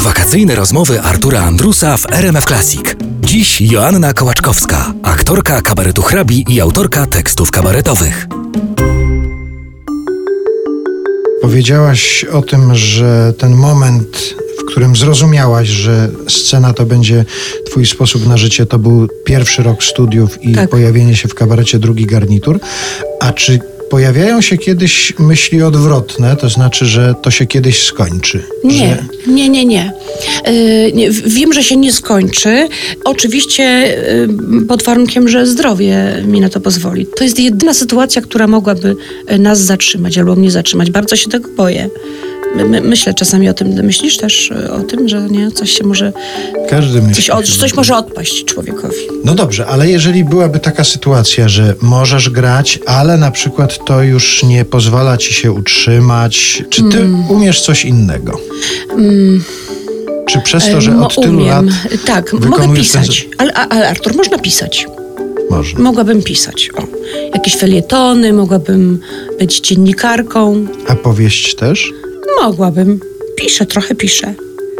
Wakacyjne rozmowy Artura Andrusa w RMF Classic. Dziś Joanna Kołaczkowska, aktorka kabaretu hrabi i autorka tekstów kabaretowych. Powiedziałaś o tym, że ten moment, w którym zrozumiałaś, że scena to będzie twój sposób na życie, to był pierwszy rok studiów i Tak. pojawienie się w kabarecie drugi garnitur. A czy pojawiają się kiedyś myśli odwrotne, to znaczy, że to się kiedyś skończy? Nie, Że... nie, nie, nie. Yy, Wiem, że się nie skończy. Oczywiście yy, pod warunkiem, że zdrowie mi na to pozwoli. To jest jedyna sytuacja, która mogłaby yy, nas zatrzymać albo mnie zatrzymać. Bardzo się tego boję. My, my, myślę czasami o tym. Myślisz też yy, o tym, że nie, coś się może, Każdy myśli. coś, od, coś może odpaść człowiekowi. No dobrze, ale jeżeli byłaby taka sytuacja, że możesz grać, ale na przykład to już nie pozwala ci się utrzymać, czy ty Mm. umiesz coś innego? Czy przez to, że Mo- od tylu lat umiem. Tak, mogę wykonujesz ten pisać. Ale, ale Artur, można pisać. można? Mogłabym pisać. O, jakieś felietony, mogłabym być dziennikarką. A powieść też? Mogłabym. Piszę, trochę piszę.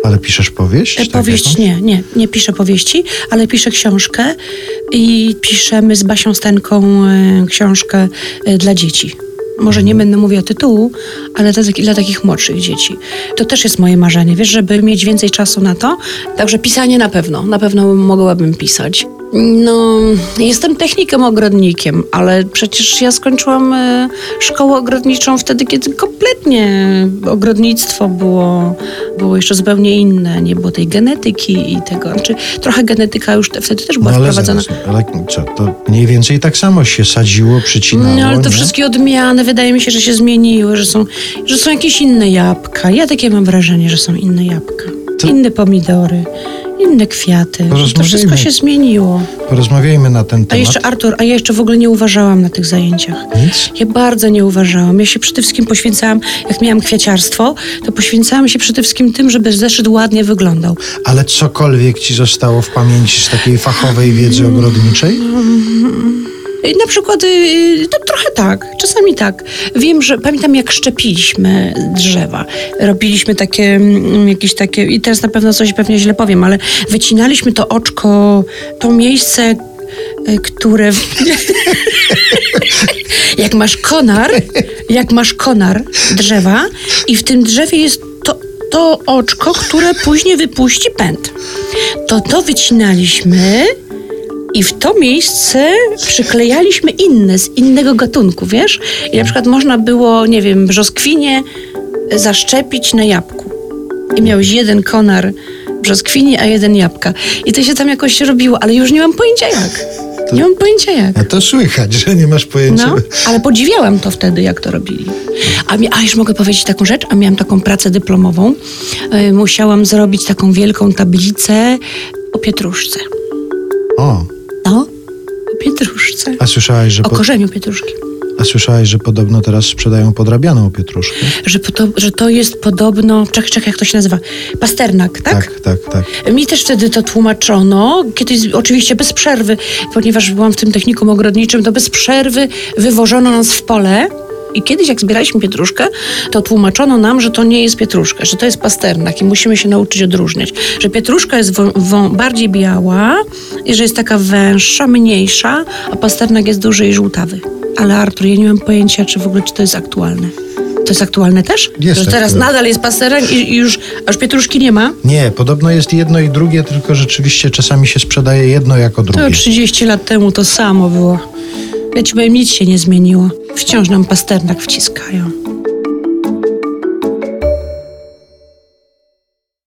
Ale piszesz powieść? E, Tak Powieść jakąś? nie, nie, nie piszę powieści, ale piszę książkę i piszemy z Basią Stenką e, książkę e, dla dzieci. Może nie będę mówiła tytułu, ale dla, dla takich młodszych dzieci. To też jest moje marzenie, wiesz, żeby mieć więcej czasu na to. Także pisanie na pewno, na pewno mogłabym pisać. No, jestem technikiem ogrodnikiem, ale przecież ja skończyłam e, szkołę ogrodniczą wtedy, kiedy kompletnie ogrodnictwo było, było jeszcze zupełnie inne. Nie było tej genetyki i tego. Znaczy, trochę genetyka już te, wtedy też była No ale, wprowadzona. zaraz, ale co, to mniej więcej tak samo się sadziło, przycinało, No, ale to nie? wszystkie odmiany wydaje mi się, że się zmieniły, że są, że są jakieś inne jabłka. Ja takie mam wrażenie, że są inne jabłka. To- Inne pomidory, inne kwiaty. To wszystko się zmieniło. Porozmawiajmy na ten A temat. jeszcze Artur, a ja jeszcze w ogóle nie uważałam na tych zajęciach. Nic? Ja bardzo nie uważałam. Ja się przede wszystkim poświęcałam, jak miałam kwiaciarstwo, to poświęcałam się przede wszystkim tym, żeby zeszyt ładnie wyglądał. Ale cokolwiek ci zostało w pamięci z takiej fachowej wiedzy ogrodniczej? I Na przykład, to trochę tak, czasami tak. Wiem, że pamiętam jak szczepiliśmy drzewa. Robiliśmy takie, mm, jakieś takie, i teraz na pewno coś pewnie źle powiem, ale wycinaliśmy to oczko, to miejsce, y, które... jak masz konar, jak masz konar drzewa i w tym drzewie jest to, to oczko, które później wypuści pęd. To to wycinaliśmy i w to miejsce przyklejaliśmy inne, z innego gatunku, wiesz? I na przykład można było, nie wiem, brzoskwinie zaszczepić na jabłku. I miałeś jeden konar brzoskwini, a jeden jabłka. I to się tam jakoś robiło, ale już nie mam pojęcia jak. Nie mam pojęcia jak. A to słychać, że nie masz pojęcia. No, ale podziwiałam to wtedy, jak to robili. A, mi, a już mogę powiedzieć taką rzecz, a miałam taką pracę dyplomową. Y, musiałam zrobić taką wielką tablicę o pietruszce. O, No, o pietruszce. a słyszałaś, że, O po, korzeniu pietruszki. a słyszałaś, że podobno teraz sprzedają podrabianą pietruszkę? Że, to, że to jest podobno, czekaj, czekaj, jak to się nazywa? Pasternak, tak? Tak, tak, tak. Mi też wtedy to tłumaczono, kiedyś oczywiście bez przerwy, ponieważ byłam w tym technikum ogrodniczym, to bez przerwy wywożono nas w pole. I kiedyś, jak zbieraliśmy pietruszkę, to tłumaczono nam, że to nie jest pietruszka, że to jest pasternak i musimy się nauczyć odróżniać. Że pietruszka jest bardziej biała i że jest taka węższa, mniejsza, a pasternak jest duży i żółtawy. Ale Artur, ja nie mam pojęcia, czy w ogóle czy to jest aktualne. To jest aktualne też? Jest że teraz nadal jest pasternak i, i już aż pietruszki nie ma? Nie, podobno jest jedno i drugie, tylko rzeczywiście czasami się sprzedaje jedno jako drugie. To 30 lat temu to samo było. Ja ci powiem, nic się nie zmieniło. Wciąż nam pasternak wciskają.